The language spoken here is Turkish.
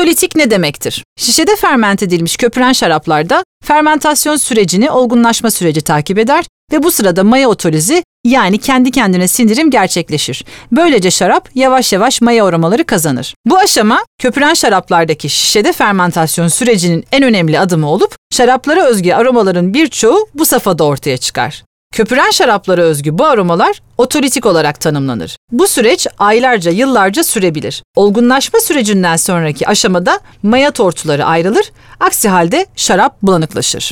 Otolitik ne demektir? Şişede ferment edilmiş köpüren şaraplarda fermentasyon sürecini olgunlaşma süreci takip eder ve bu sırada maya otolizi yani kendi kendine sindirim gerçekleşir. Böylece şarap yavaş yavaş maya aromaları kazanır. Bu aşama köpüren şaraplardaki şişede fermentasyon sürecinin en önemli adımı olup şaraplara özgü aromaların birçoğu bu safhada ortaya çıkar. Köpüren şaraplara özgü bu aromalar otolitik olarak tanımlanır. Bu süreç aylarca, yıllarca sürebilir. Olgunlaşma sürecinden sonraki aşamada maya tortuları ayrılır, aksi halde şarap bulanıklaşır.